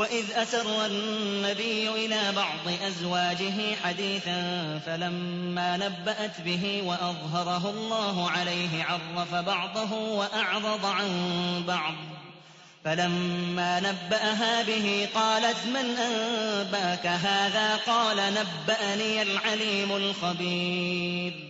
وإذ أسر النبي إلى بعض أزواجه حديثا فلما نبأت به وأظهره الله عليه عرف بعضه وأعرض عن بعض فلما نبأها به قالت من أنباك هذا قال نبأني العليم الخبير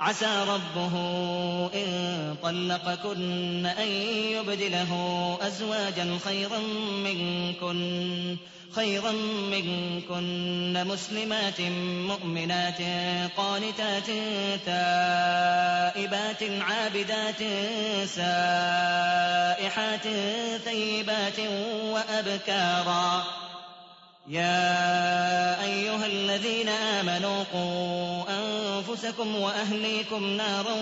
عسى ربه إن طلقكن أن يبدله أزواجا خيرا منكن خيرا منكن مسلمات مؤمنات قانتات تائبات عابدات سائحات ثيبات وأبكارا. يا أيها الذين آمنوا قوا أنفسكم وأهليكم نارا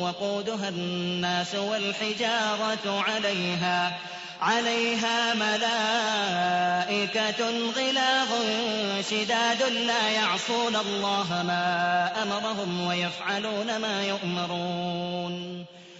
وقودها الناس والحجارة عليها عليها ملائكة غلاظ شداد لا يعصون الله ما أمرهم ويفعلون ما يؤمرون.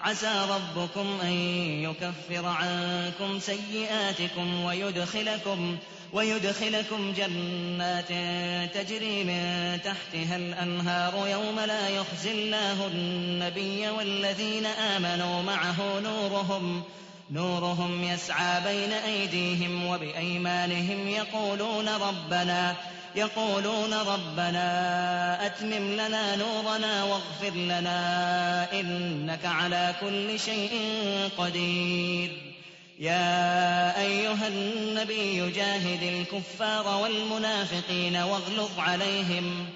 عسى ربكم أن يكفر عنكم سيئاتكم ويدخلكم ويدخلكم جنات تجري من تحتها الأنهار يوم لا يخزي الله النبي والذين آمنوا معه نورهم نورهم يسعى بين أيديهم وبأيمانهم يقولون ربنا يقولون ربنا أتمم لنا نورنا واغفر لنا إنك على كل شيء قدير. يا أيها النبي جاهد الكفار والمنافقين واغلظ عليهم.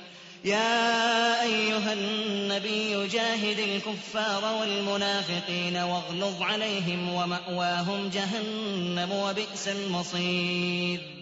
يا أيها النبي جاهد الكفار والمنافقين واغلظ عليهم ومأواهم جهنم وبئس المصير.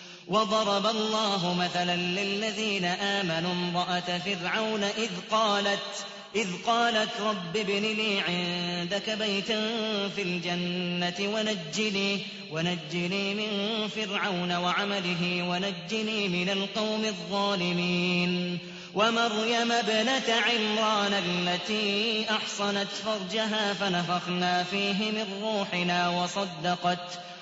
وضرب الله مثلا للذين آمنوا امرأة فرعون إذ قالت إذ قالت رب ابن لي عندك بيتا في الجنة ونجني ونجني من فرعون وعمله ونجني من القوم الظالمين. ومريم ابنة عمران التي أحصنت فرجها فنفخنا فيه من روحنا وصدقت